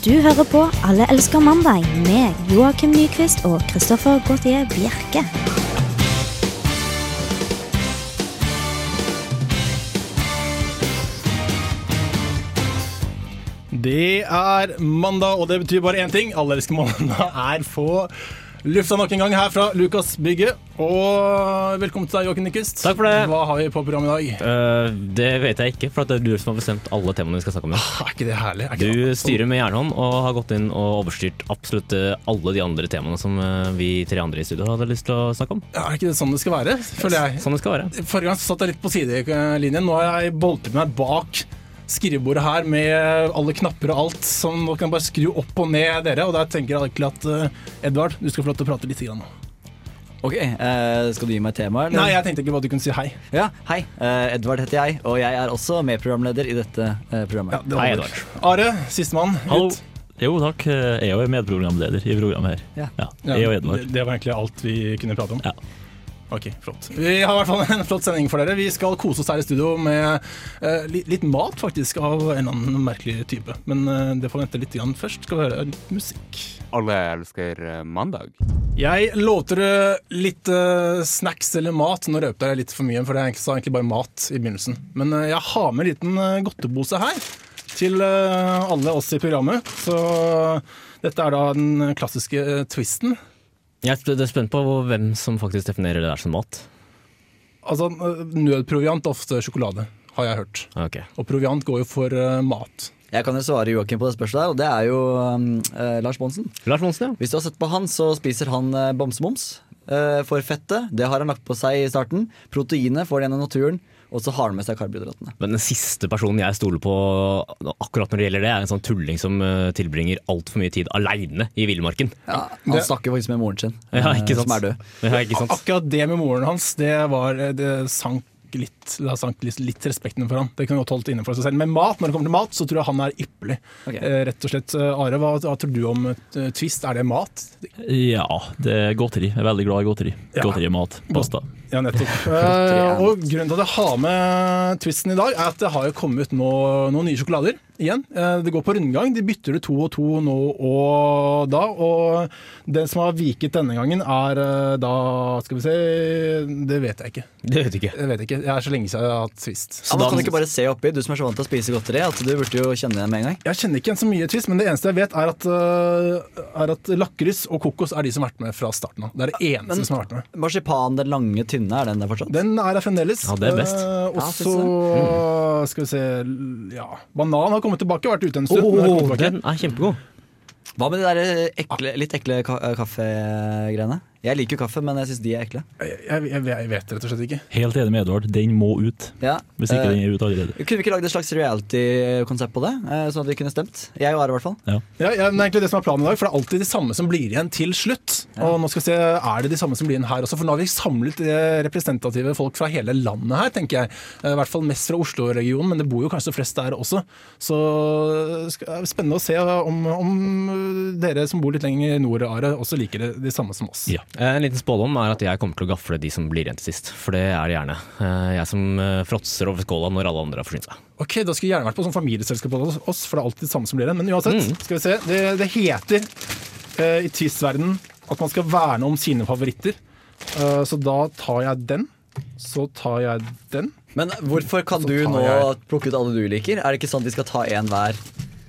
Du hører på Alle elsker mandag med Joakim Nyquist og Christoffer Gautier Bjerke. Det er mandag, og det betyr bare én ting. Alle elsker mandag er på lufta nok en gang her fra Lukas bygget. Og velkommen til deg, Joakim Nyquist. Takk for det. Hva har vi på programmet i dag? Uh, det vet jeg ikke, for det er du som har bestemt alle temaene vi skal snakke om. Ah. Er ikke det herlig? Er ikke Du det? styrer med jernhånd og har gått inn og overstyrt absolutt eh, alle de andre temaene som eh, vi tre andre i studio hadde lyst til å snakke om. Ja, er ikke det sånn det skal være? Føler jeg. Sånn det skal være. Forrige gang satt jeg litt på sidelinjen. Nå har jeg boltret meg bak skrivebordet her med alle knapper og alt. som nå kan bare skru opp og ned dere. Og der tenker jeg egentlig at eh, Edvard, du skal få lov til å prate litt. Grann. nå. Ok, eh, Skal du gi meg tema? eller? Nei, jeg tenkte ikke bare du kunne si hei. Ja, Hei, eh, Edvard heter jeg, og jeg er også medprogramleder i dette programmet. Ja, det Hei. Edvard. Are, sistemann ut. Jo takk, jeg er jo programleder i programmet her. Ja. Ja, Ja, jeg og Edvard. Det, det var egentlig alt vi kunne prate om. Ja. Ok, flott. Vi har i hvert fall en flott sending for dere. Vi skal kose oss her i studio med uh, litt, litt mat, faktisk, av en eller annen merkelig type. Men uh, det får vente litt grann først. Skal vi høre litt musikk. Alle elsker eh, mandag. Jeg lovte dere litt uh, snacks eller mat. Nå røpte jeg litt for mye, for jeg sa egentlig bare mat i begynnelsen. Men jeg har med en liten godtepose her til alle oss i programmet. Så dette er da den klassiske twisten. Jeg er sp- spent på hvem som faktisk definerer det der som mat. Altså, nødproviant er ofte sjokolade, har jeg hørt. Okay. Og proviant går jo for uh, mat. Jeg kan jo svare Joakim på det spørsmålet, og det er jo um, eh, Lars Monsen. Lars Monsen, ja. Hvis du har sett på han, så spiser han uh, bamsemums. eh, for fettet, det har han lagt på seg i starten. Proteinet får det gjennom naturen, og så har han med seg karbohydratene. Men den siste personen jeg stoler på akkurat når det gjelder det, er en sånn tulling som eh, tilbringer altfor mye tid aleine i villmarken. Ja, han Det- snakker faktisk med moren sin, Ja, eh, ikke sant? som er død. Ja, ikke sant? Akkurat det med moren hans, det var eh, Det sank litt Det sank litt, litt respekten for han. Det kunne godt holdt innenfor seg selv. Men mat, når det kommer til mat, så tror jeg han er ypperlig. Okay. Eh, rett og slett. Are, hva, hva tror du om eh, Twist? Er det mat? Ja, det er godteri. Jeg er veldig glad i godteri. Ja. Godteri og mat. Pasta. Ja, nettopp. Eh, og grunnen til at jeg har med Twisten i dag, er at det har jo kommet nå, noen nye sjokolader igjen. Eh, det går på rundgang. De bytter det to og to nå og da. Og den som har viket denne gangen, er eh, da Skal vi se Det vet jeg ikke. Det vet ikke. Jeg vet ikke. Jeg er så lenge siden jeg har hatt Twist. Ja, da kan du ikke bare se oppi, du som er så vant til å spise godteri, at du burde jo kjenne det med en gang. Jeg kjenner ikke igjen så mye Twist, men det eneste jeg vet, er at, uh, er at lakris og kokos er de som har vært med fra starten av. Det er det eneste Men- som har vært med. Marsipan, den lange, tynne, er den der fortsatt? Den er der fremdeles. Ja, det er best. Eh, og Ja, så synes skal vi se Ja, banan har kommet tilbake. Vært ute en stund. kommet tilbake. den er kjempegod. Hva med de der eh, ekle, litt ekle ka kaffegreiene? Jeg liker jo kaffe, men jeg syns de er ekle. Jeg, jeg, jeg, vet rett og slett ikke. Helt enig med Edvard, den må ut. Ja, Hvis ikke uh, den er ut allerede. Kunne vi ikke lagd et slags reality-konsept på det? eh, Sånn at vi kunne stemt? Jeg og Are, i hvert fall. Ja, ja, det er egentlig det som er planen i dag, for det er alltid de samme som blir igjen til slutt. Og nå skal vi se, Er det de samme som blir igjen her også? For nå har vi samlet eh, representative folk fra hele landet her, tenker jeg. I hvert fall mest fra Oslo-regionen, men det bor jo kanskje flest der også. Så det er spennende å se om, om dere som bor litt lenger nord, Are, også liker det, de samme som oss. Ja. Eh, En liten spådom er at jeg kommer til å gafle de som blir igjen til sist. For det er det gjerne. Eh, Jeg som eh, fråtser over skåla når alle andre har forsynt seg. Ok, Da skulle jeg gjerne vært på sånn familieselskap hos oss, for det er alltid det samme som blir igjen. Men uansett, Mm. skal vi se. Det, det heter uh, i Twist-verdenen at man skal verne om sine favoritter. Uh, så da tar jeg den. Så tar jeg den. Men hvorfor kan Så du nå jeg- plukke ut alle du liker? Er det ikke sånn at de skal ta én hver?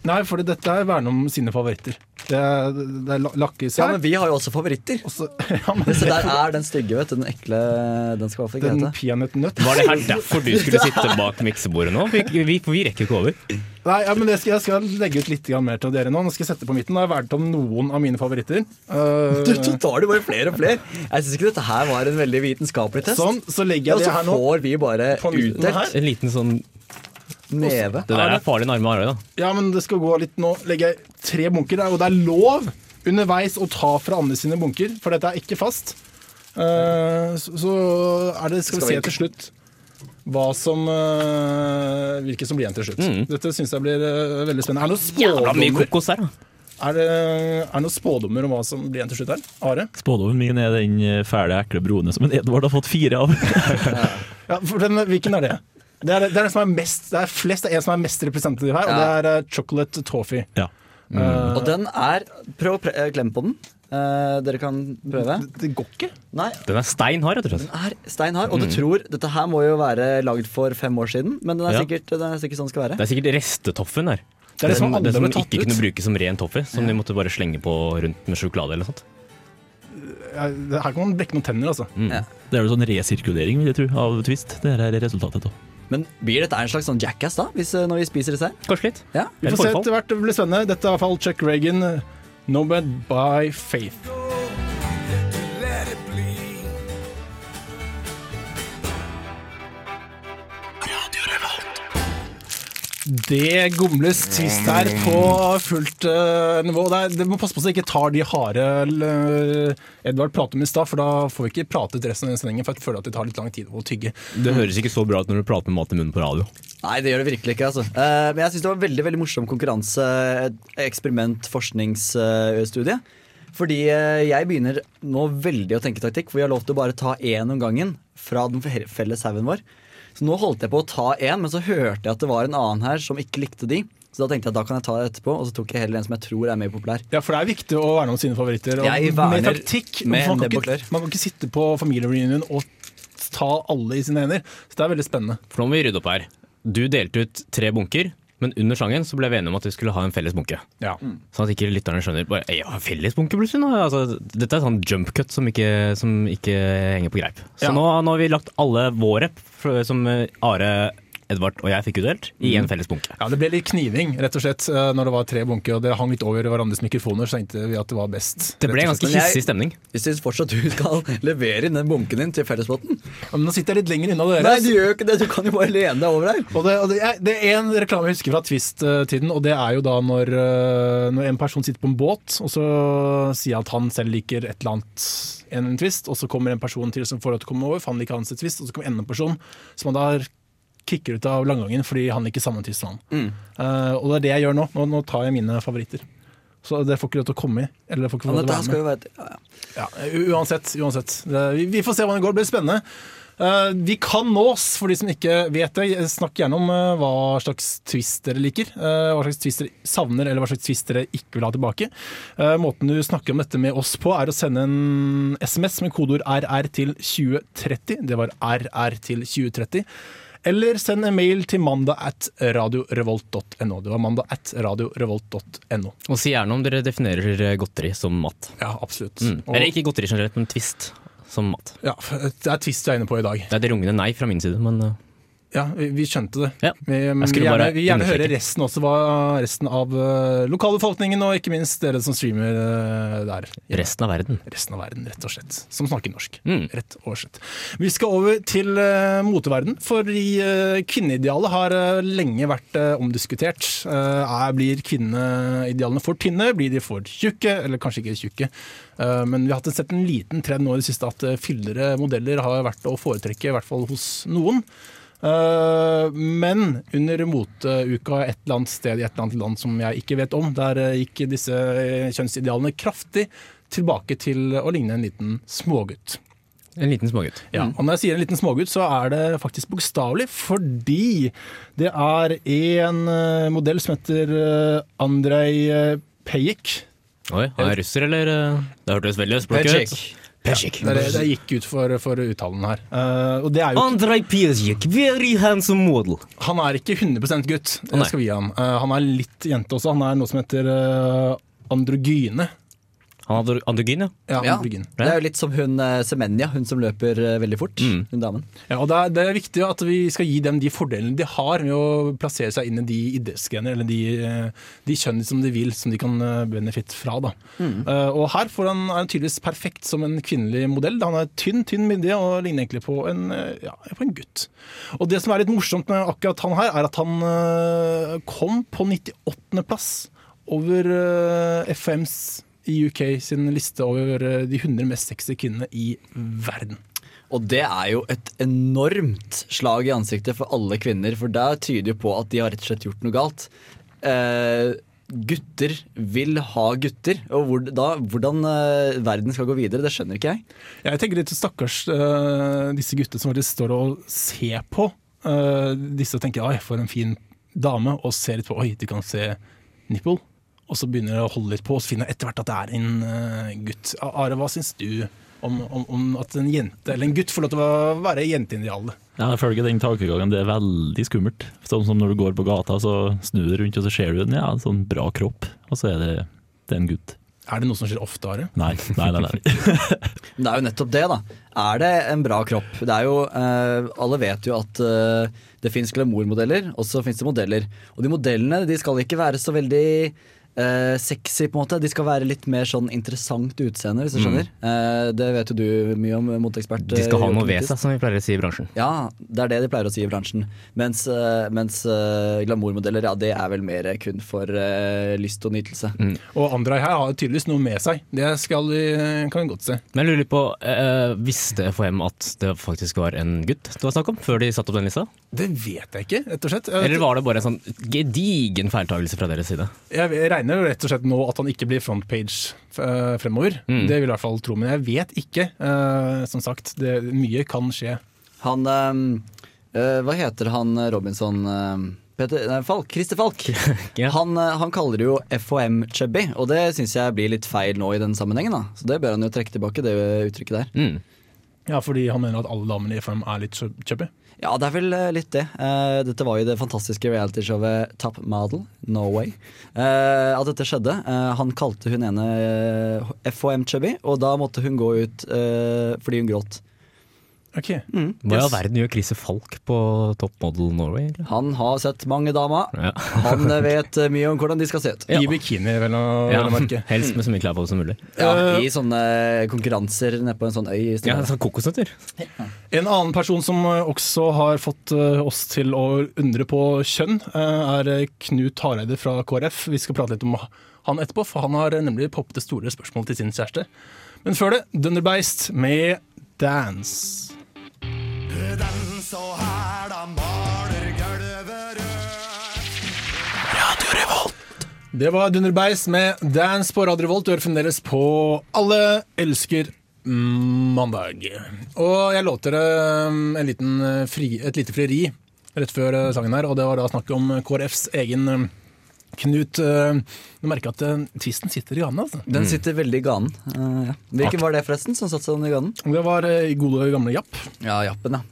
Nei, for dette er verne om sine favoritter. Det, er- det er lakkis her. Ja, men vi har jo også favoritter. Også, ja, men Så der er den stygge, vet du. Den ekle Den skal ikke den hete. peanøttnøtt. Var det her derfor du skulle sitte bak miksebordet nå? Vi, vi, for vi rekker ikke over. Nei, ja, men det skal, Jeg skal legge ut litt mer til dere nå. Nå skal jeg sette på midten. Nå har jeg valgt om noen av mine favoritter. Uh, Du, du tar det bare flere og flere. Jeg syns ikke dette her var en veldig vitenskapelig test. sånn, så legger Ja, jeg det her nå Så får vi bare utdelt. En liten sånn neve. Det der er farlig nærme Arøy, da. Ja, men det skal gå litt Nå legger jeg tre bunker der, og det er lov underveis å ta fra andre sine bunker, for dette er ikke fast. Uh, så, så er det, skal, Skal vi se til slutt hva som uh, Hvilke som blir igjen til slutt. Mm. Dette syns jeg blir uh, veldig spennende. Er det noen Jævla mye spådommer, kokos her, da. er det, er det noen spådommer om hva som blir igjen til slutt her? Are? Spådommen min er den fæle, ekle broene som en Edvard har fått fire av. Ja, for den, hvilken er det? Det er, det er den som er mest Det er flest, det er en som er mest representativ her, og det er eh, chocolate toffee. ja. Eh, Og den er Prøv å pre eh, klemme på den. Uh, dere kan prøve. det, det går ikke. Nei, Den er stein hard, rett og slett. den er steinhard. Og du tror Dette her må jo være lagd for fem år siden, men den er Ja. sikkert, den er sikkert sånn skal være. Det er sikkert restetoffen der. Det er det som Den- den som ikke ut. kunne brukes som ren toffee, som de måtte bare slenge på rundt med sjokolade eller noe sånt. Ja, Her kan man brekke noen tenner, altså. Mm. Ja. Det er vel sånn resirkulering vil jeg tro, av Twist. Det her er resultatet. da. Men blir dette en slags sånn jackass da, hvis, eh, når vi spiser disse her? Kanskje litt. Ja. Vi får se etter hvert, det blir spennende. Dette er i hvert fall Chuck Reagan, Nomad by Faith. Det gomles tyst her på fullt uh, nivå. Det, er, det må passe på så jeg ikke tar de harde uh, Edvard pratet om i stad, for da får vi ikke pratet resten av sendingen. For jeg føler at det tar litt lang tid å tygge. Det høres ikke så bra ut når du prater med mat i munnen på radio. Nei, det gjør det virkelig ikke. altså. Uh, men jeg syns det var veldig veldig morsom konkurranse, eksperiment, forskningsstudie. Fordi eh, jeg begynner nå veldig å tenke taktikk, for vi har lov til å bare ta én om gangen fra den fe- felles haugen vår. Så nå holdt jeg på å ta én, men så hørte jeg at det var en annen her som ikke likte de. Så da tenkte jeg at da kan jeg ta det etterpå, og så tok jeg heller en som jeg tror er mer populær. Ja, for det er viktig å verne om sine favoritter. Og Jeg med verner taktikk. med man, kan ikke, man kan ikke sitte på familiereunion og ta alle i sine hender. Så det er veldig spennende. For nå må vi rydde opp her. Du delte ut tre bunker, men under sangen så ble vi enige om at vi skulle ha en felles bunke. Ja. Sånn at ikke lytterne skjønner bare, «Ei, ja, felles bunke plutselig nå? Altså, dette er sånn jump cut som ikke, som ikke henger på greip. Så Ja. nå, nå har vi lagt alle våre, som Are, Edvard og jeg fikk utdelt, i en felles bunke. Ja, Det ble litt kniving rett og slett eh, når det var tre bunker, og det hang litt over hverandres mikrofoner. Så tenkte vi at det var best. Det ble en ganske hissig stemning. Jeg syns fortsatt du skal levere inn den bunken din til fellesbåten. Ja, Men nå sitter jeg litt lenger unna dere. Nei, du gjør ikke det! Du kan jo bare lene deg over der. Og det, og det, er, det er en reklame jeg husker fra Twist-tiden, og det er jo da når, eh, når en person sitter på en båt, og så sier han at han selv liker et eller annet en twist, og så kommer en person til som får lov til å komme over, han liker hans twist, og så kommer enda en person som han da kicker ut av langgangen fordi han liker samme twist som han. Eh, og det er det jeg gjør nå. nå. Nå tar jeg mine favoritter. Så dere får ikke lov til å komme i. Eller får ikke lov til å være med. ja, ja. Ja, uansett. uansett. Det, vi, vi får se hvordan det går. Det blir spennende. Uh, vi kan nås, for de som ikke vet det. Snakk gjerne om uh, hva slags twist dere liker. Uh, hva slags twist dere savner, eller hva slags twist dere ikke vil ha tilbake. Måten du snakker om dette med oss på, er å sende en SMS med kodeord RR til 2030. Det var RR til 2030. Eller send en mail til mandag at radiorevolt.no. Det var mandag at radiorevolt.no. Og si gjerne om dere definerer godteri som mat. Ja, absolutt. Mm. Eller ikke godteri generelt, men twist som mat. Ja, det er twist du er inne på i dag. Det er et rungende nei fra min side, men uh, Ja, vi, vi skjønte det. Ja. Vi, vil gjerne, vi gjerne høre resten også, hva resten av uh, lokalbefolkningen, og ikke minst dere som streamer uh, der. resten av verden. Resten av verden, rett og slett. Som snakker norsk. Mm. Rett og slett. Vi skal over til uh, moteverden, fordi uh, kvinneidealet har lenge vært omdiskutert. Er, blir kvinneidealene for tynne? Blir de for tjukke? Eller kanskje ikke tjukke? Men vi har sett en liten trend nå i det siste at fyllere modeller har vært å foretrekke, i hvert fall hos noen. Uh, men under moteuka et eller annet sted i et eller annet land som jeg ikke vet om, der uh, gikk disse uh, kjønnsidealene kraftig tilbake til å ligne en liten smågutt. En liten smågutt. Ja, og når jeg sier en liten smågutt, så er det faktisk bokstavelig, fordi det er en modell som heter Andrej Pejik. Oi, han er russer, eller? Det hørtes veldig østblokk ut. Pejik. Det, det gikk ut for, for uttalen her. Uh, og det er jo Andrej Pesjik, very handsome model. han er ikke 100 gutt, det skal vi gi han. Uh, han er litt jente også. Han er noe som heter uh, androgyne. Han hadde androgyn, ja. Ja, Ja. androgyn. Det er jo litt som hun eh, Semenya, hun som løper eh, veldig fort. Mm. Hun damen. Ja, og det er, det er viktig at vi skal gi dem de fordelene de har med å plassere seg inn i de idrettsgrener eller de, eh, de kjønn som de vil, som de kan benefitte benefit fra. Da. Eh, og her får han, er han tydeligvis perfekt som en kvinnelig modell. Han er tynn, tynn midje og ligner egentlig på en, ja, på en gutt. Og det som er litt morsomt med akkurat han her, er at han uh, kom på 98. plass over uh, FMs i UK sin liste over de 100 mest sexy kvinnene i verden. Og det er jo et enormt slag i ansiktet for alle kvinner, for det tyder jo på at de har rett og slett gjort noe galt. Eh, gutter vil ha gutter, og hvor, da, hvordan eh, verden skal gå videre, det skjønner ikke jeg. Jeg tenker litt stakkars øh, disse guttene som faktisk står og ser på øh, disse og tenker oi, for en fin dame, og ser litt på oi, de kan se nipple. Og så begynner jeg å holde litt på, og så finner jeg etter hvert at det er en eh, gutt. Are, hva syns du om, om, om at en jente eller en gutt får lov til å være jenteidealet? Ja, følger den tankegangen det er veldig skummelt. Sånn som når du går på gata, så snur du rundt og så ser du en ja, sånn bra kropp, og så er det, det er en gutt. Er det noe som skjer ofte, Are? Nei, nei, nei. nei. Det er jo nettopp det, da. Er det en bra kropp? Det er jo, eh, Alle vet jo at eh, det fins glamourmodeller, og så fins det modeller. Og de modellene de skal ikke være så veldig eh, sexy, på en måte. De skal være litt mer sånn interessant utseende, hvis du skjønner. Eh, det vet jo du mye om, moteekspert. Mm. De skal ha noe ved seg, som vi pleier å si i bransjen. Ja, det er det de pleier å si i bransjen. Mens, eh, mens uh, glamourmodeller, ja, det er vel mer kun for uh, lyst og nytelse. Og Andrej her har tydeligvis noe med seg. Det skal vi, kan vi godt se. Men jeg lurer på, eh, visste FHM at det faktisk var en gutt det var snakk om, før de satte opp den lista? Det vet jeg ikke, rett og slett. Eller var det bare en sånn gedigen feiltagelse fra deres side? Jeg regner jo rett og slett nå at han ikke blir frontpage eh, fremover. Mm. Det vil jeg i hvert fall tro, men jeg vet ikke. Eh, som sagt, det, mye kan skje. Han eh, Hva heter han Robinson Peter, nei, Falk, Christer Falk. yeah. Han, han kaller det jo FHM-chubby, og det syns jeg blir litt feil nå i den sammenhengen. da Så det bør han jo trekke tilbake, det uttrykket der. Mm. Ja, fordi han mener at alle damene i FOM er litt chubby. Ja, det er vel eh, litt det. Uh, dette var jo det fantastiske realityshowet Top Model, Norway. Uh, at dette skjedde. Uh, han kalte hun ene eh, FHM-chubby, og da måtte hun gå ut eh, fordi hun gråt. Ok, Hva i all verden gjør Christer Falk på Top Model Norway? Eller? Han har sett mange damer. Ja. Han eh, vet eh, mye om hvordan de skal se ut. Ja. I bikini, vel å, Ja, merke. helst med så mye klær på som mulig. Ja, I sånne konkurranser nede på en sånn øy. Ja, sånn kokosnøtter. En annen person som eh, også har fått eh, oss til å undre på kjønn, eh, er eh, Knut Hareide fra KrF. Vi skal prate litt om han etterpå, for han har eh, nemlig poppet det store spørsmålet til sin kjæreste. Men før det, Dunderbeist med Dance. Det var Dunderbeis med Dance på Radio Revolt. Du hører fremdeles på Alle elsker mandag. Og jeg lovte dere um, en liten fri, et lite frieri rett før uh, sangen her, og det var da snakk om KrFs egen um, Knut. Du merker at tvisten sitter i ganen, altså. Den sitter veldig i ganen. Uh, ja. Hvilken var det forresten som satt seg i ganen? Det var uh, i gode gamle Japp. Ja, Jappen, ja.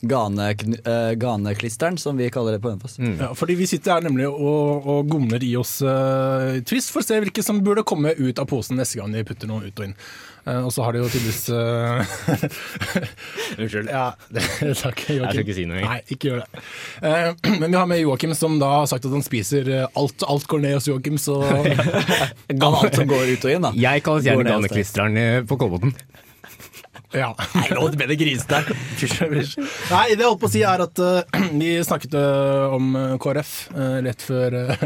Gane, uh, ganeklisteren, som vi kaller det på Hønefoss. Ja, fordi vi sitter her nemlig og, og gomler i oss uh, twist for å se hvilke som burde komme ut av posen neste gang de putter noe ut og inn. Uh, og så har de jo tydeligvis uh, Unnskyld. Ja, det, takk, Joakim. Jeg skal ikke si noe. Nei, ikke gjør det. Uh, men vi har med Joakim, som da har sagt at han spiser eh, alt. Alt går ned hos Joakim, så alt som går ut og inn, da. Jeg kalles gjerne ganeklisteren eh, på Kolbotn. Ja. Nei, nå ble det grisete her. Fysj, fysj. Nei, det jeg holdt på å si er at uh, vi snakket eh, om eh, KrF uh, rett før uh,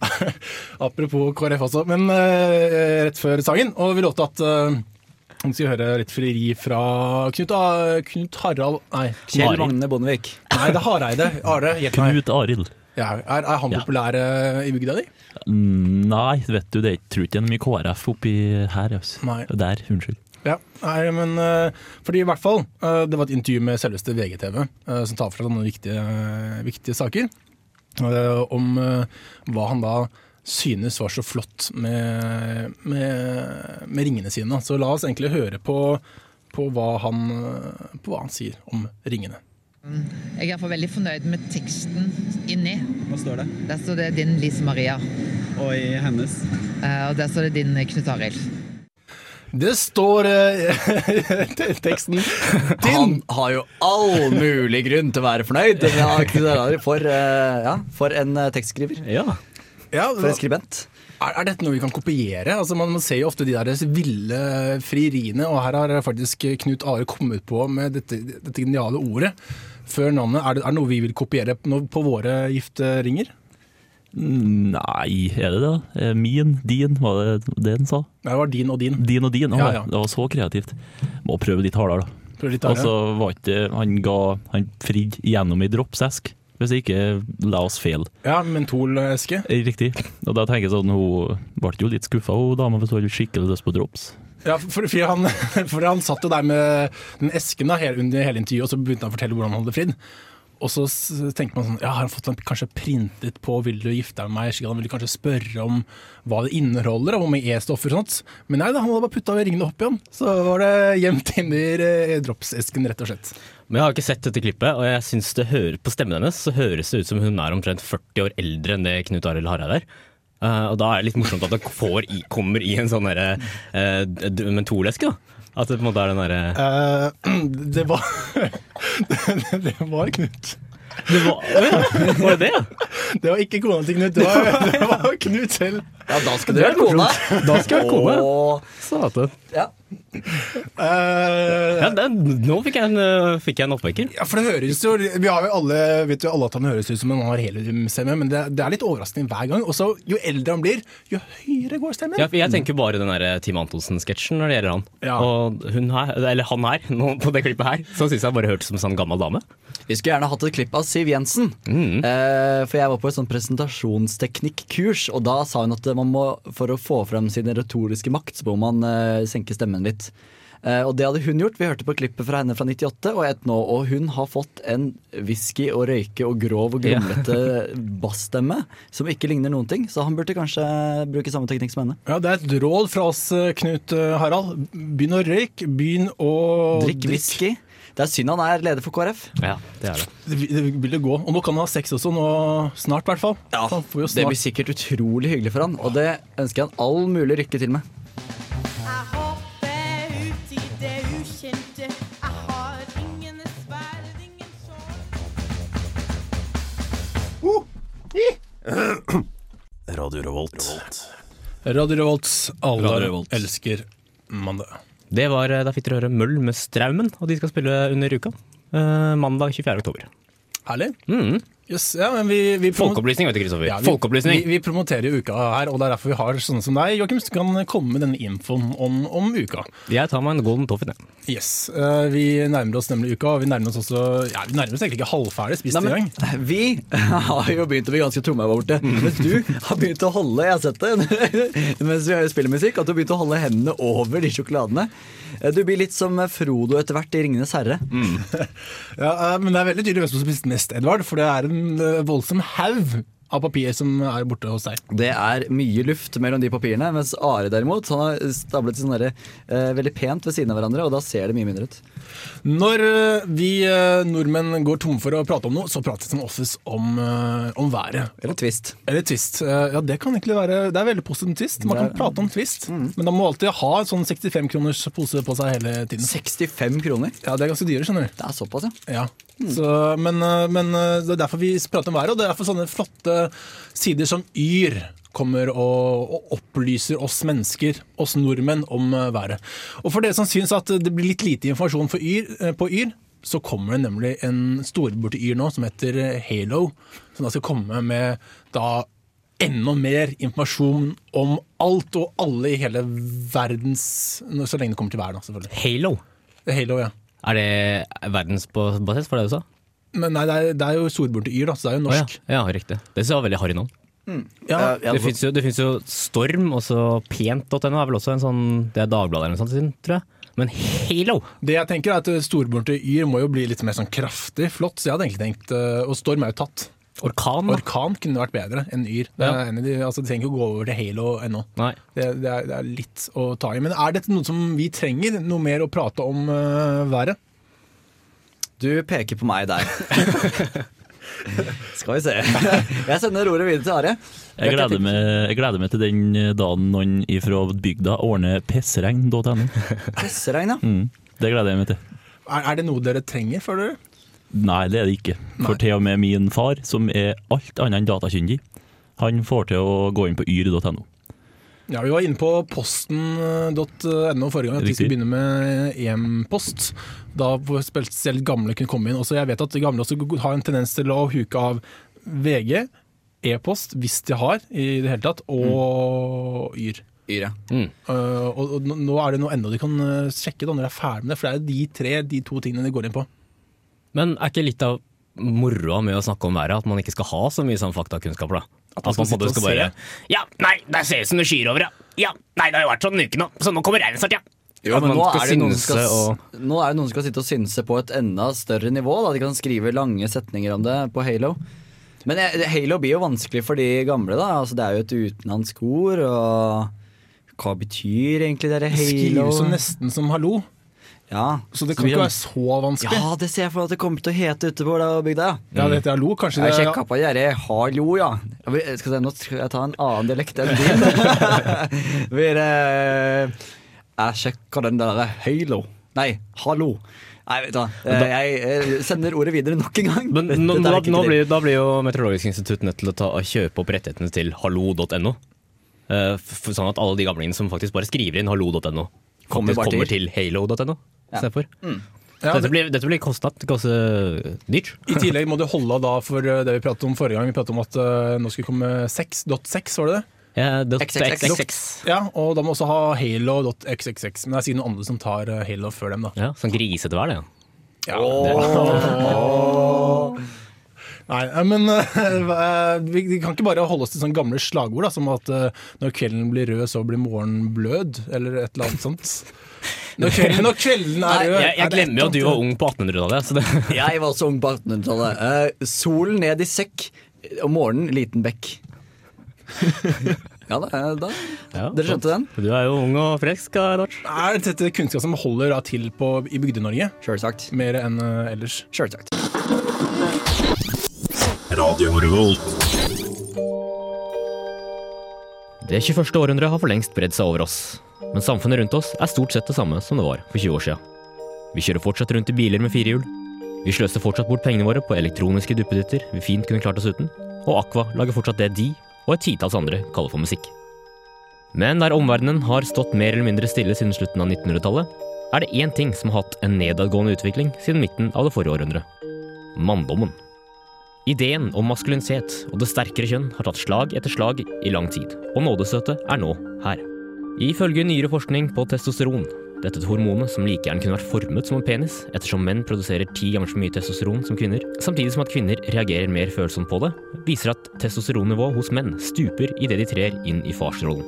Apropos KrF også, men rett før sangen. Og vi lovte at vi skal høre litt frieri fra Knut, Knut Harald Nei, Kjell. Magne Bondevik. nei, det er Hareide. Are. Knut Arild. Ja, er, er han populær ja. i bygda di? Nei, vet du, det er- tror ikke det er mye KrF oppi her. Altså. Nei. Der, unnskyld. Ja, nei, men eh, fordi i hvert fall eh, Det var et intervju med selveste VGTV eh, som tar for seg noen viktige, viktige saker. om hva han da synes var så flott med, med, med ringene sine. Så la oss egentlig høre på, på, hva, han, på hva han sier om ringene. Jeg er veldig fornøyd med teksten inni. Hva står det? Der står det din Lise Maria, Og i hennes? eh, og der står det din Knut Arild. Det står uh, teksten din! Han har jo all mulig grunn til å være fornøyd. For, uh, ja, for en eh, tekstskriver. Ja. Ja, For en skribent. Er, er dette noe vi kan kopiere? Altså man, man ser jo ofte de der ville frieriene, og her har faktisk Knut Are kommet på med dette, dette geniale ordet før navnet. Er det, er det noe vi vil kopiere på, på våre gifteringer? Nei, er det det? Eh, Min, din, var det det den sa? Nei, Det var din og din. Din og din. Ja, ja. Det var så kreativt. Må prøve litt hardere, da. Og så ja. var ikke Han ga Han fridde gjennom ei dropsesk, hvis jeg ikke la oss feil. ja, mentoleske. Eh, Riktig. Og da tenker jeg sånn Hun ble jo litt skuffa, hun dama, hvis hun hadde skikkelig lyst på drops. Ja, for, for, han, for han satt jo der med den esken da, hele, under hele intervjuet, og så begynte han å fortelle hvordan han hadde fridd. Og så tenker man sånn Ja, har han fått den kanskje printet på 'Vil du gifte deg med meg?' Slik han ville kanskje spørre om hva det inneholder, og mye E-stoffer og sånt. Men nei da, han hadde bare putta ringene opp igjen. Så var det gjemt inni eh, dropsesken, rett og slett. Men jeg har ikke sett dette klippet, og jeg synes det hører, på stemmen hennes så høres det ut som hun er omtrent 40 år eldre enn det Knut Arild Hareide er. Uh, og da er det litt morsomt at det kommer i en sånn uh, mentoleske, da. At det på en måte er den derre uh, det var Det var Knut. det var, var det det? Det var ikke kona til Knut, det var, det var Knut selv. Ja, da skal du være kona. Da skal jeg være kona. Satan. Ja. Eh, Ja, det, nå fikk jeg, en, uh, fikk jeg en oppvekker. Ja, for det høres jo Vi har jo alle vet jo alle at han høres ut som han har heliumstemme, men det, det er litt overraskende hver gang. Og så jo eldre han blir, jo høyere går stemmen. Ja, jeg tenker bare den der Team Antonsen-sketsjen når det gjelder han. Ja. Og hun her, eller han her, nå på det klippet her, så syns jeg bare hørtes som en sånn gammel dame. Vi skulle gjerne hatt et klipp av Siv Jensen. Eh, for jeg var på et sånn presentasjonsteknikkurs, og da sa hun at man må, for å få frem sin retoriske makt, så må man eh, senke stemmen litt. Eh, og det hadde hun gjort. Vi hørte på klippet fra henne fra 98 og et nå, og hun har fått en whisky og røyke og grov og Ja. grumlete bassstemme som ikke ligner noen ting, så han burde kanskje bruke samme teknikk som henne. Ja, Det er et råd fra oss, eh, Knut eh, Harald. Begynn å røyke, begynn å Drikk whisky. Det er synd han er leder for KrF. Ja, det er det. Det vil- det vil det gå. Og nå kan han ha sex også, nå snart i hvert fall. Ja, Det blir sikkert utrolig hyggelig for han, og det ønsker jeg han all mulig lykke til med. Radio Revolt. Radio Revolts alle Radio Revolt. elsker mandag. Det var eh, Da fikk dere høre Møll med Straumen, og de skal spille under uka. Eh, mandag 24. oktober. Herlig. Mm. Yes, ja, men vi, vi Folkeopplysning, vet du, Kristoffer. Ja, vi. Vi, vi promoterer jo uka her, og det er derfor vi har sånne som deg, Joakim, som kan komme med denne infoen om, om uka. Jeg tar meg en golden toffee, jeg. Yes, uh, Vi nærmer oss nemlig uka, og vi nærmer oss også Ja, vi nærmer oss egentlig ikke halvferdig spist i gang. vi har jo begynt å bli ganske tomme her borte. Mens du har begynt å holde Jeg har sett det mens vi spiller musikk, at du har begynt å holde hendene over de sjokoladene. Du blir litt som Frodo etter hvert i 'Ringenes herre'. Ja, uh, men det er veldig tydelig hvem som har spist mest, Edvard, for det er en eh, voldsom haug av papir som er borte hos deg. Det er mye luft mellom de papirene, mens Are derimot han har stablet sånn derre, eh, veldig pent ved siden av hverandre, og da ser det mye mindre ut. Når eh, vi eh, nordmenn går tomme for å prate om noe, så prates det som oftest om, eh, om været. Eller twist. Eller twist. Eh, Ja, det kan egentlig være Det er veldig positivt twist. Man Det kan prate om twist, men da må alltid ha en sånn 65 kroners pose på seg hele tiden. 65 kroner? Ja, det er ganske dyre, skjønner du. Det er såpass, ja. Ja. Så, men, eh, men det er derfor vi prater om været, og det er derfor sånne flotte sider som Yr kommer og, og opplyser oss mennesker, oss nordmenn, om eh, været. Og for dere som syns at det blir litt lite informasjon for Yr, eh, på Yr, så kommer det nemlig en storebror til Yr nå som heter eh, Halo, som da skal komme med da enda mer informasjon om alt og alle i hele verdens Så lenge det kommer til vær, da, selvfølgelig. Halo. Halo, ja. Er det verdensbasis for det du sa? Men nei, det er, det er jo storebroren til Yr, da, så det er jo Å ja. norsk. ja, riktig. Det var veldig harry navn. Mm. Ja, Det fins jo, jo Storm, og så pent.no er vel også en sånn Det er Dagbladet eller noe sånt, tror jeg. Men Halo! Det jeg tenker er at storebroren til Yr må jo bli litt mer sånn kraftig, flott. Så jeg hadde egentlig tenkt eh, Og Storm er jo tatt. Orkan? da? Orkan kunne vært bedre enn Yr. Det er Ja. en av de, altså, de trenger ikke å gå over til Halo ennå. Nei. Det, det, er, det er litt å ta i. Men er dette noe som vi trenger? Noe mer å prate om uh, været? Du peker på meg der. Skal vi se. Jeg sender ordet videre til Are. Jeg gleder, meg, jeg gleder meg til den dagen noen fra bygda ordner pissregn.no. Presseregn, ja. Mm, det gleder jeg meg til. Er, er det noe dere trenger, føler du? Nei, det er det ikke. For til og med min far, som er alt annet enn datakyndig, han får til å gå inn på yr.no. Ja, Vi var inne på posten.no forrige gang, at vi skulle begynne med EM-post. Da hvor spesielt gamle kunne komme inn. Også jeg vet at gamle også har en tendens til å huke av VG, e-post, hvis de har i det hele tatt, og Yr. Yr, ja. Mm. Uh, og, og nå- er det noe enda de kan sjekke da, når de er ferdig med det, for det er jo de tre, de to tingene de går inn på. Men er ikke litt av moroa med å snakke om været at man ikke skal ha så mye sånn faktakunnskap, da? At man skal på en måte sitte og Ja, nei, det ser ut som det skyr over, ja. Ja, nei, det har jo vært sånn en uke nå, så nå kommer regnet snart, ja. Jo, men nå er, det skal, og nå er det noen som skal sitte og synse på et enda større nivå. Da. De kan skrive lange setninger om det på Halo. Men Halo blir jo vanskelig for de gamle. da altså, Det er jo et utenlandsk ord. Og hva betyr egentlig det Det Halo? skrives jo nesten som hallo, Ja. så det kan ikke være så vanskelig. ja, det ser jeg for meg at det kommer til å hete ute på da, bygda. Ja, det heter hallo. Kanskje det Jeg sjekka på de derre hallo, ja. Jeg Skal se, nå skal jeg ta en annen dialekt enn din. Eh, jeg sjekka den der halo. Nei, hallo. Nei, vet du hva. Eh, Jeg eh, sender ordet videre nok en gang. Men nå, nå, nå blir, da blir jo Meteorologisk institutt nødt til å ta, kjøpe opp rettighetene til hallo.no. Eh, sånn at alle de gamlingene som faktisk bare skriver inn hallo.no, Kommer kommer til. til halo.no Ja. Mm. Ja, Dette blir, dette blir kostnadt. Det dyrt. I tillegg må du holde av da for eh, det vi pratet om forrige gang. Vi pratet om at uh, nå skulle komme 6.6, var det det? Ja, XXX. Ja, og da må også ha halo.xxx. Men det er sikkert noen andre som tar eh, halo før dem, da. Ja, sånn grisete vær, det. Ja. Nei, eh, men uh, vi, vi kan ikke bare holde oss til sånne gamle slagord, da, som at uh, når kvelden blir rød, så blir morgenen blød, eller et eller annet sånt. Når kvelden, når kvelden er rød Jeg, jeg glemmer jo at du var ung på 1800-tallet. Jeg var også ung på 1800-tallet. Uh, solen ned i sekk, om morgenen liten bekk. ja da, eh, da. ja, Dere skjønte den? Du er jo ung og frisk, Edvard. Er dette kunnskap som holder da til på, i Bygde-Norge? Sjølsagt. Mer enn uh, ellers? Sjølsagt. Det 21. århundret har for lengst bredd seg over oss, men samfunnet rundt oss er stort sett det samme som det var for 20 år siden. Vi kjører fortsatt rundt i biler med fire hjul. Vi sløser fortsatt bort pengene våre på elektroniske duppeditter vi fint kunne klart oss uten, og Aqua lager fortsatt det de og et titalls andre kaller for musikk. Men der omverdenen har stått mer eller mindre stille siden slutten av 1900-tallet, er det én ting som har hatt en nedadgående utvikling siden midten av det forrige århundret. Manndommen. Ideen om maskulinitet og det sterkere kjønn har tatt slag etter slag i lang tid, og nådestøtet er nå her. Ifølge nyere forskning på testosteron, dette hormonet som like gjerne kunne vært formet som en penis, ettersom menn produserer ti ganger så mye testosteron som kvinner, samtidig som at kvinner reagerer mer følsomt på det, viser at testosteronnivået hos menn stuper idet de trer inn i farsrollen.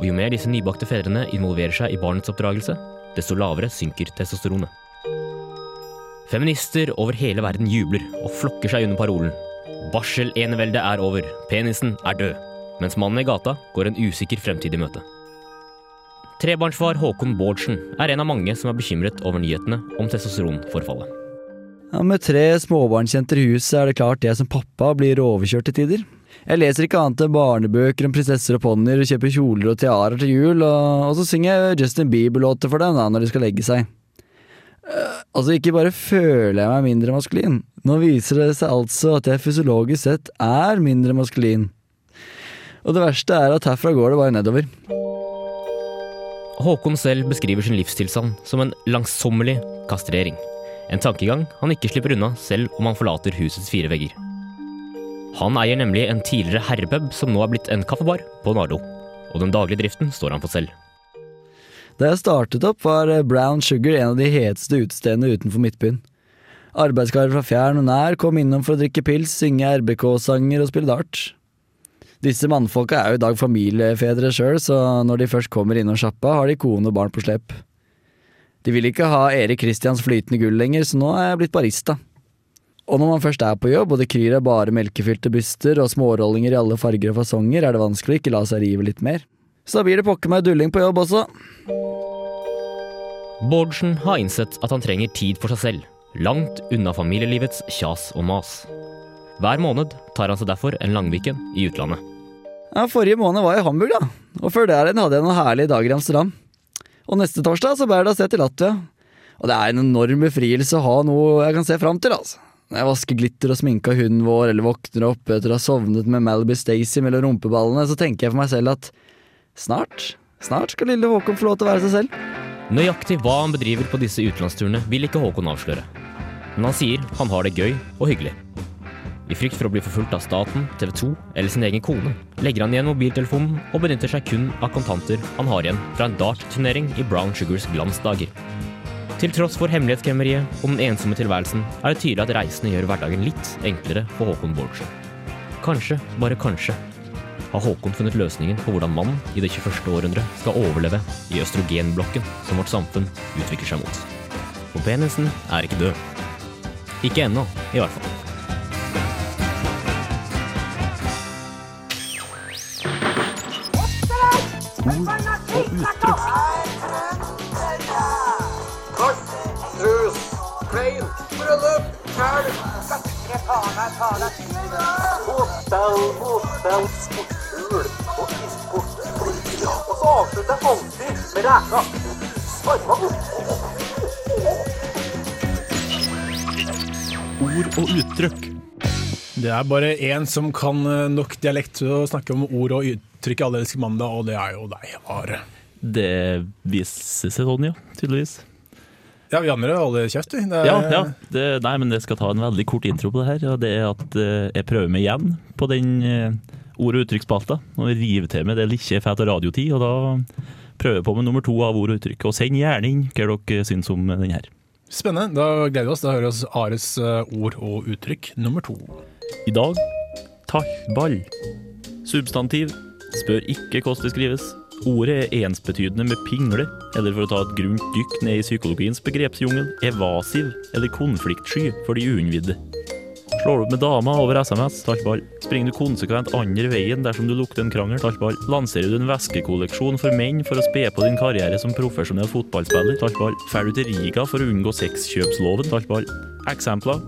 Og jo mer disse nybakte fedrene involverer seg i barnets oppdragelse, desto lavere synker testosteronet. Feminister over hele verden jubler og flokker seg under parolen Barsel-eneveldet er over, penisen er død, mens mannen i gata går en usikker fremtid i møte. Trebarnsfar Håkon Bårdsen er en av mange som er bekymret over nyhetene om testosteronforfallet. Ja, Med tre småbarnsjenter i huset er det klart jeg som pappa blir overkjørt til tider. Jeg leser ikke annet enn barnebøker om prinsesser og ponnier kjøper kjoler og tiarer til jul, og, og så synger jeg Justin Bieber-låter for dem da når de skal legge seg. Altså, ikke bare føler jeg meg mindre maskulin, nå viser det seg altså at jeg fysiologisk sett er mindre maskulin. Og det verste er at herfra går det bare nedover. Håkon selv beskriver sin livstilstand som en langsommelig kastrering. En tankegang han ikke slipper unna selv om han forlater husets fire vegger. Han eier nemlig en tidligere herrepub som nå er blitt en kaffebar på Nardo. Og den daglige driften står han for selv. Da jeg startet opp, var Brown Sugar en av de heteste utestedene utenfor Midtbyen. Arbeidskarer fra fjern og nær kom innom for å drikke pils, synge RBK-sanger og spille dart. Disse mannfolka er jo i dag familiefedre sjøl, så når de først kommer innom sjappa, har de kone og barn på slep. De vil ikke ha Erik Kristians flytende gull lenger, så nå er jeg blitt barista. Og når man først er på jobb, og det kryr av bare melkefylte byster og smårollinger i alle farger og fasonger, er det vanskelig å ikke la seg rive litt mer. Så da blir det pokker meg dulling på jobb også. Bårdsen har innsett at han trenger tid for seg selv, langt unna familielivets kjas og mas. Hver måned tar han seg derfor en langviken i utlandet. Ja, Forrige måned var jeg i Hamburg, da. Og før det igjen hadde jeg noen herlige dager i Amsterdam. Og neste torsdag så bærer det av sted til Latvia. Og det er en enorm befrielse å ha noe jeg kan se fram til, altså. Når jeg vasker glitter og sminker hunden vår, eller våkner opp etter å ha sovnet med Malibu Stacey mellom rumpeballene, så tenker jeg for meg selv at snart, snart skal lille Håkon få lov til å være seg selv. Nøyaktig hva han bedriver på disse utenlandsturene, vil ikke Håkon avsløre. Men han sier han har det gøy og hyggelig. I frykt for å bli forfulgt av staten, TV 2 eller sin egen kone, legger han igjen mobiltelefonen og benytter seg kun av kontanter han har igjen fra en dartturnering i Brown Sugars glansdager. Til tross for hemmelighetskremmeriet og den ensomme tilværelsen, er det tydelig at reisene gjør hverdagen litt enklere for Håkon Bårdsen. Kanskje, bare kanskje, har Håkon funnet løsningen på hvordan mannen i det 21. århundre skal overleve i østrogenblokken som vårt samfunn utvikler seg mot. Og penisen er ikke død. Ikke ennå, i hvert fall. Ord og uttrykk. Det er bare én som kan eh, nok dialekt til å snakke om ord og uttrykk i Allelske mandag, og det er jo deg, Are. Det viser seg sånn, ja. Tydeligvis. Ja, vi andre holder kjeft, vi. Er- Ja, ja. Det, nei, men jeg skal ta en veldig kort intro på det her. Og det er at eh, jeg prøver meg igjen på den eh, ord- og uttrykksspalta. Og river til med det lille får etter radiotid. Og da prøver jeg på med nummer to av ord og uttrykk. Og send gjerne inn hva dere syns om den her. Spennende. Da gleder vi oss. Da hører vi oss Ares eh, ord og uttrykk nummer to. I dag tallball. Substantiv. Spør ikke hvordan det skrives. Ordet er ensbetydende med pingle, eller for å ta et grunt dykk ned i psykologiens begrepsjungel, evasiv eller konfliktsky for de uinnvidde. Slår du opp med dama over SMS, tallball. Springer du konsekvent andre veien dersom du lukter en krangel, tallball. Lanserer du en veskekolleksjon for menn for å spe på din karriere som profesjonell fotballspiller, tallball. Drar du til Riga for å unngå sexkjøpsloven, tallball. Eksempler.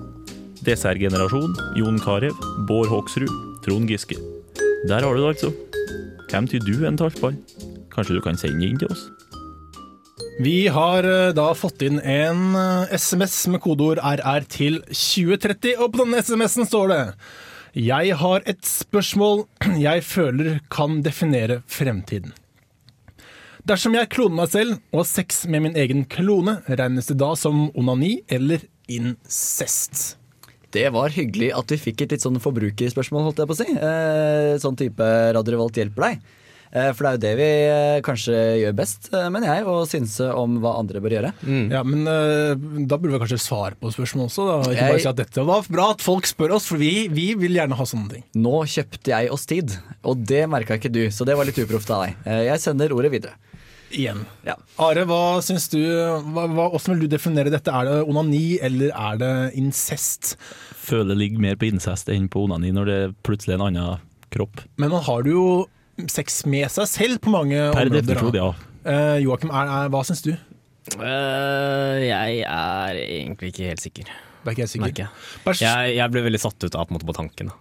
Dessertgenerasjon, Jon Carew, Bård Hoksrud, Trond Giske. Der har du det altså. Hvem tyr du en tallball? Kanskje du kan sende inn til oss? Vi har eh, da fått inn en eh, SMS med kodeord RR til 2030, og på denne SMS-en står det Jeg har et spørsmål jeg føler kan definere fremtiden. Dersom jeg kloner meg selv og har sex med min egen klone, regnes det da som onani eller incest? Det var hyggelig at vi fikk et litt sånn forbrukerspørsmål, holdt jeg på å si. Eh, sånn type Radio Revolt hjelper deg. Eh, for det er jo det vi eh, kanskje gjør best, eh, mener jeg, å synse om hva andre bør gjøre. Ja, men Da burde vi kanskje svare på spørsmålet også. Da. Ikke bare Jeg- si at dette var bra at folk spør oss, for vi, vi vil gjerne ha sånne ting. Nå kjøpte jeg oss tid, og det merka ikke du, så det var litt uproft av deg. Jeg sender ordet videre. Igjen. Ja. Are, hva syns du hva, hva, Hvordan vil du definere dette? Er det onani, eller er det incest? Føler det ligger mer på incest enn på onani når det er plutselig er en annen kropp. Men man har jo sex med seg selv på mange Per områder. definisjon, ja. Uh, Joakim, er, er, hva syns du? Uh, jeg er egentlig ikke helt sikker. Det er ikke helt sikker. Jeg. Jeg, jeg ble veldig satt ut av på, måte, på tanken. Da.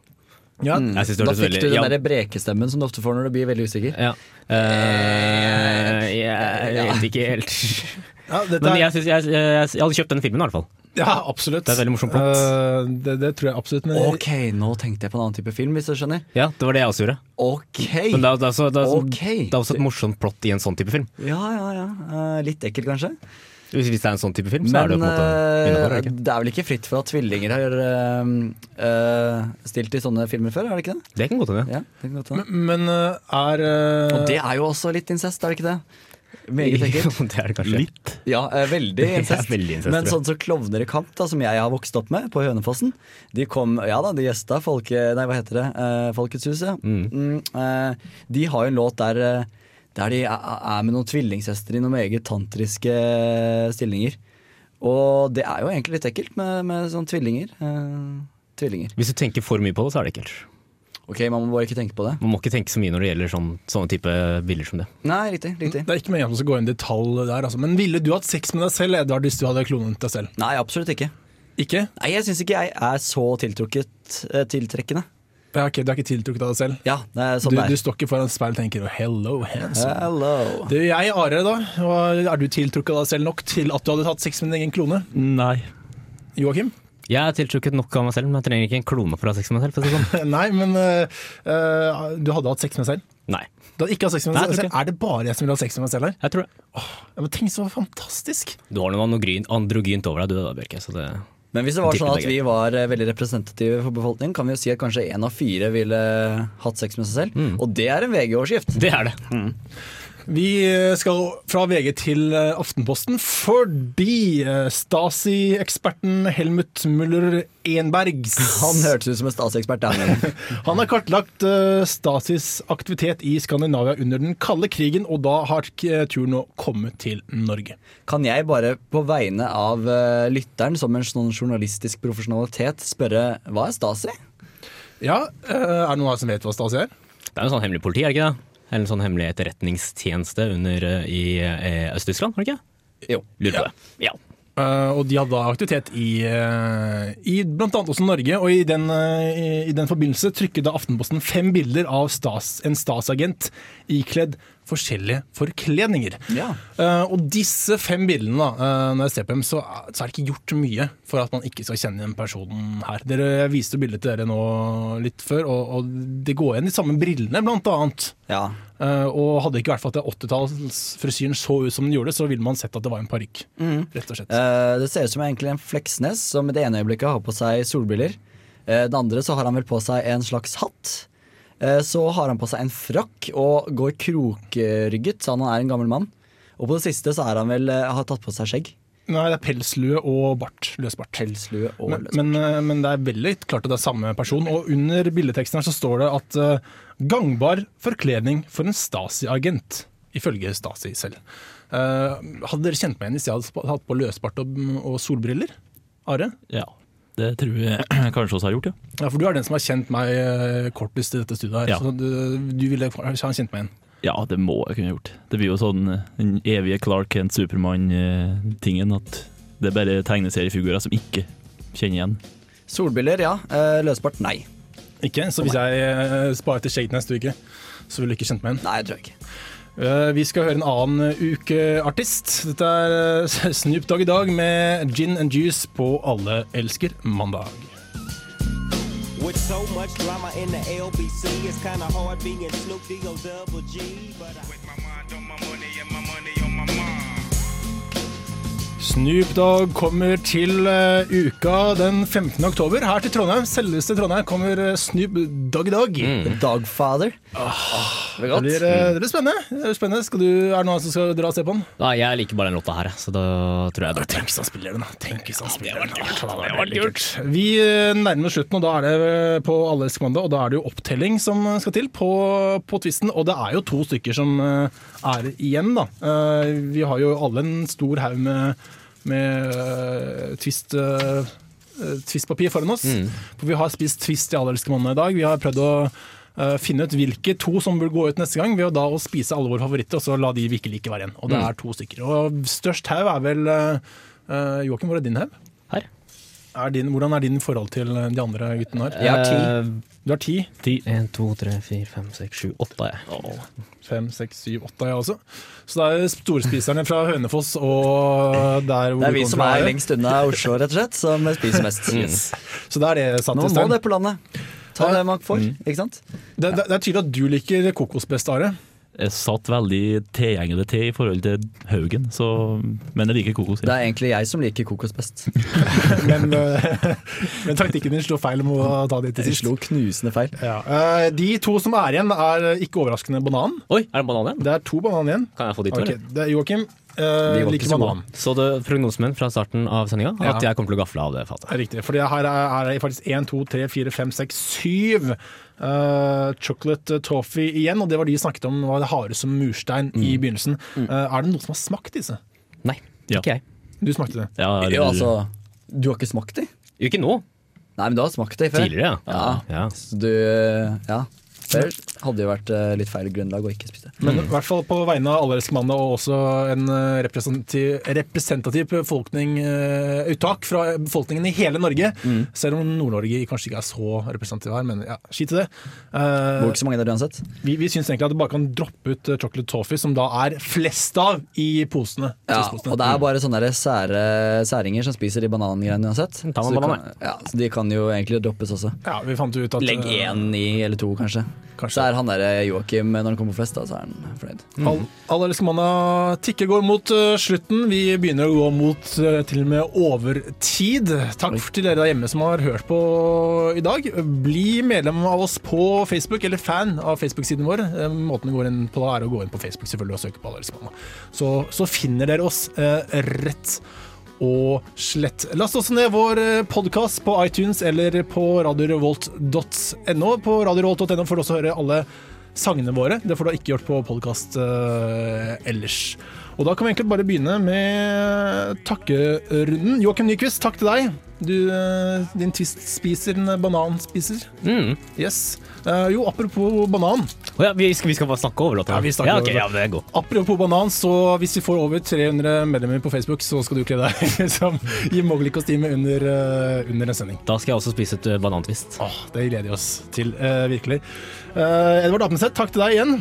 Ja, Jeg Da fikk veldig- du den ja. der brekestemmen som du ofte får når du blir veldig usikker. Ja. Uh, jeg vet ikke helt. ja, Men jeg, synes, jeg, jeg, jeg hadde kjøpt den filmen, i hvert fall. Ja, absolutt. Det er veldig morsomt plott. Uh, det, det tror jeg absolutt. Men Ok, nå tenkte jeg på en annen type film, hvis du skjønner. Ja, det var det jeg også gjorde. Ok. Men det er, det er, også, det er, okay. det er også et morsomt plott i en sånn type film. Ja, ja, ja. Uh, litt ekkelt, kanskje. Hvis, hvis det er en sånn type film, så er det på en måte innenfor. det eh, ikke? det er vel ikke fritt for at tvillinger har eh, eh, stilt i sånne filmer før, er det ikke det? Det kan godt hende. Ja, det kan godt hende. men, men er eh, Og det er jo også litt incest, er det ikke det? Meget ekkelt. Det er det kanskje. Litt. Ja, eh, veldig er incest. veldig incest, Men sånn som Klovner i kamp, da, som jeg har vokst opp med på Hønefossen De kom, ja da, de gjesta folke, nei, hva heter det? Eh, Folkets hus, ja. Mm, eh, de har jo en låt der, der de er, med noen tvillingsøstre i noen meget tantriske stillinger. Og det er jo egentlig litt ekkelt med, med sånne tvillinger. Eh, tvillinger. Hvis du tenker for mye på det, så er det ekkelt. Ok, man må bare ikke tenke på det. Man må ikke tenke så mye når det gjelder sånn, sånne type bilder som det. Nei, riktig. riktig. Det er ikke meningen å gå inn i detalj der, altså. Men ville du hatt sex med deg selv, Edvard, hvis du hadde klonet deg selv? Nei, absolutt ikke. Ikke? Nei, Jeg syns ikke jeg er så tiltrukket eh, tiltrekkende. Ja, ok, Du er ikke tiltrukket av deg selv? Ja, det er sånn Du, det er. du står ikke foran speilet og tenker 'hello, handsome'. Hello. Du, jeg, Are, da. Er du tiltrukket av deg selv nok til at du hadde tatt sex med din egen klone? Nei. Joakim? Jeg er tiltrukket nok av meg selv, men jeg trenger ikke en klone for å ha sex med meg selv. For å si sånn. Nei, men øh, du hadde hatt sex med deg selv? Nei, Du hadde ikke hatt sex med deg selv? Er det bare jeg som vil ha sex med meg selv her? jeg tror det. Ja, men Tenk så fantastisk! Du har noe androgynt over deg, du da, Bjørke. Så det Men hvis det var sånn at vi var eh, veldig representative for befolkningen, kan vi jo si at kanskje én av fire ville hatt sex med seg selv. Mm. Og det er en VG-overskrift. Det er det. Vi skal fra VG til eh, Aftenposten fordi eh, Stasi-eksperten Helmut Müller-Enbergs Han hørtes ut som en Stasi-ekspert. Han har kartlagt eh, Stasis aktivitet i Skandinavia under den kalde krigen, og da har turen nå kommet til Norge. Kan jeg bare på vegne av eh, lytteren, som en sånn journalistisk profesjonalitet, spørre hva er Stasi? Ja, eh, Er det noen her som vet hva Stasi er? Det er en sånn hemmelig politi, er det ikke det? Eller en sånn hemmelig etterretningstjeneste under, eh, i eh, Øst-Tyskland, har det ikke? Jo. Lurer på det. Ja. Uh, og de hadde da aktivitet i, uh, i bl.a. også Norge, og i den, uh, i, i den forbindelse trykket da Aftenposten fem bilder av stas, en Stas-agent ikledd forskjellige forkledninger. Ja. Uh, og disse fem bildene, da, eh, når jeg ser på dem, så, så er det ikke gjort mye for at man ikke skal kjenne igjen personen her. Dere jeg viste bildet til dere nå litt før, og, og det går igjen de samme brillene, blant annet. Ja. Uh, og hadde det ikke vært for at 80-tallsfrisyren så ut som den gjorde, så ville man sett at det var en parykk. Rett og slett. Det ser ut som egentlig en Fleksnes som i det ene øyeblikket har på seg solbriller. Det andre så har han vel på seg en slags hatt. Eh, så har han på seg en frakk og går krokrygget, så han er en gammel mann. Og på det siste så er han vel, eh, har tatt på seg skjegg. Nei, det er pelslue og bart. Løsbart. Pelslue og Men, men, eh, men det er veldig klart at det er samme person. Og under bildeteksten her så står det at uh, gangbar forkledning for en Stasi-agent, ifølge Stasi selv. Uh, hadde dere kjent meg igjen hvis jeg hadde hatt på løsbart og, og solbriller? Are? Ja, det tror jeg kanskje også har gjort, ja. Ja, for du er den som har kjent meg eh, kortest i dette studioet her. Ja. Så du, du ville ha kjent meg igjen. Ja, det må jeg kunne gjort. Det blir jo sånn eh, den evige Clark Kent Supermann-tingen at det er bare tegneseriefigurer som ikke kjenner igjen. Solbriller, ja. Eh, løsbart, nei. Ikke? Så hvis jeg sparer til shade neste uke, så vil du ikke kjent meg igjen. Nei, det tror jeg ikke. Eh, Vi skal høre en annen ukeartist. Dette er eh, Snoop Dogg i dag med Gin and Juice på Alle elsker mandag. With so much drama in the LBC, it's kinda hard being Snoop D-O double G. But I... With my mind on my money and my Snoop Dogg kommer til uh, uka den 15. oktober. Her til Trondheim, selveste Trondheim, kommer eh, Snoop Dogg i dag. The Dogfather. det Det blir eh, det blir spennende. Det blir spennende. Skal du, er det noen som skal dra og se på den? Nei, jeg liker bare den låta her, så da tror jeg det Tenk hvis han spiller den, da. Tenk hvis han spiller den. Det hadde vært veldig kult. Vi nærmer oss slutten, og da er det på alles kommando, og da er det jo opptelling som skal til på, på tvisten. Og det er jo to stykker som er igjen, da. Eh, Vi har jo alle en stor haug med, med uh, twist... uh, Twist-papir foran oss. For vi har spist Twist i Allerske mandag i dag. Vi har prøvd å uh, finne ut hvilke to som burde gå ut neste gang, ved å da å spise alle våre favoritter, og så la de vi ikke liker være igjen. Og det er to stykker. Og størst haug er vel uh, Joakim, hvor er din haug? Er din, hvordan er din forhold til eh, de andre guttene her? Jeg har ti. Eh, Du har ti. En, to, tre, fire, fem, seks, sju, åtte. er jeg. Fem, seks, syv, åtte, jeg også. Så det er storspiserne fra Hønefoss og der hvor Det er vi som er lengst unna Oslo, rett og slett, som spiser mest. Så det er det satt Nå må det på landet. Ta det man får, ikke sant? Det, det, det er tydelig at du liker kokos best, Are. Jeg satt veldig tilgjengelig til i forhold til Haugen, så, men jeg liker kokos. Det er egentlig jeg som liker kokos best. Men, eh, men taktikken din slo feil om å ta det til sist. slo knusende feil. Ja. Eh, De to som er igjen, er ikke overraskende banan. Oi, er det en banan igjen? Det er to banan igjen. Kan jeg få de to? Ok, det er Joakim uh, like banan. Så det prognosen min fra starten av sendinga Ja. at jeg kommer til å gafle av det fatet. Er riktig. For her er, er det faktisk 1, 2, 3, 4, 5, 6, 7 uh, chocolate toffee igjen. Og det var de snakket om var det harde som murstein i begynnelsen. Uh, er det noen som har smakt disse? Nei, Ja. ikke jeg. Du smakte det. Ja, det... Jo, altså, du har ikke smakt de? Ikke nå. Nei, men du har smakt det før. Tidligere, ja. Ja. ja. Så du, ja. Før hadde jo vært eh, litt feil grunnlag å ikke spise. Men i hvert fall på vegne av Alle mandag og også en uh, representativ, representativ befolkning, uh, uttak fra befolkningen i hele Norge. Selv om Nord-Norge kanskje ikke er så representativ her, men ja, skit i det. Uh, Bor ikke så mange der uansett. vi vi syns egentlig at du bare kan droppe ut chocolate toffee, som da er flest av i posene. Ja, og det er bare sånne sære, særinger som spiser de banangreiene uansett. Ta med Så banan, kan, ja, så de kan jo egentlig droppes også. ja, vi fant ut at Legg én i, eller to kanskje. Kanskje. Så er han der eh, Joakim, når han kommer på fest, da, så er han fornøyd. Mm. all mandag tikker går mot uh, slutten. Vi begynner å gå mot uh, til og med overtid. Takk til dere der hjemme som har hørt på i dag. Bli medlem av oss på Facebook, eller fan av Facebook-siden vår. Måten det går inn på da er å gå inn på Facebook selvfølgelig og søke på All elsker. Så, så finner dere oss uh, rett og slett. Last også ned vår podkast på iTunes eller på radiorevolt.no. På radiorevolt.no får du også høre alle sangene våre. Det får du ikke gjort på podkast ellers. Og da kan vi egentlig bare begynne med takkerunden. Joakim Nyquist, takk til deg. Du, eh, din twist-spiser, en bananspiser. Mm. Yes. Uh, jo, apropos banan. Oh, ja, vi, skal, vi skal bare snakke over låta? Ja, vi snakker ja, over det. ja. Apropos banan, så hvis vi får over 300 medlemmer på Facebook, så skal du kle deg som i Mowgli-kostyme under, uh, under en sending. Da skal jeg også spise et banantvist. Åh, det gleder vi oss til, uh, virkelig. Eh, Edvard Apenseth, takk til deg igjen.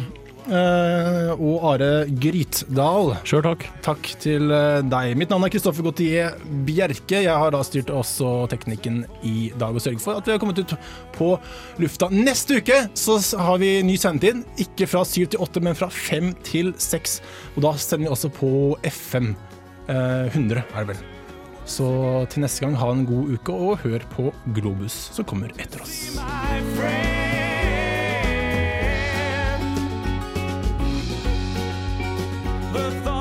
Eh, og Are Grytdal. Sjøl takk. Takk til eh, deg. Mitt navn er Kristoffer Gautier Bjerke. Jeg har da styrt også teknikken i dag og sørget for at vi har kommet ut på lufta. Neste uke så har vi ny sendetid. Ikke fra syv til åtte, men fra fem til seks. Og da sender vi også på FM. Eh, 100 er det vel. Så til neste gang, ha en god uke, og hør på Globus, som kommer etter oss. My. the thought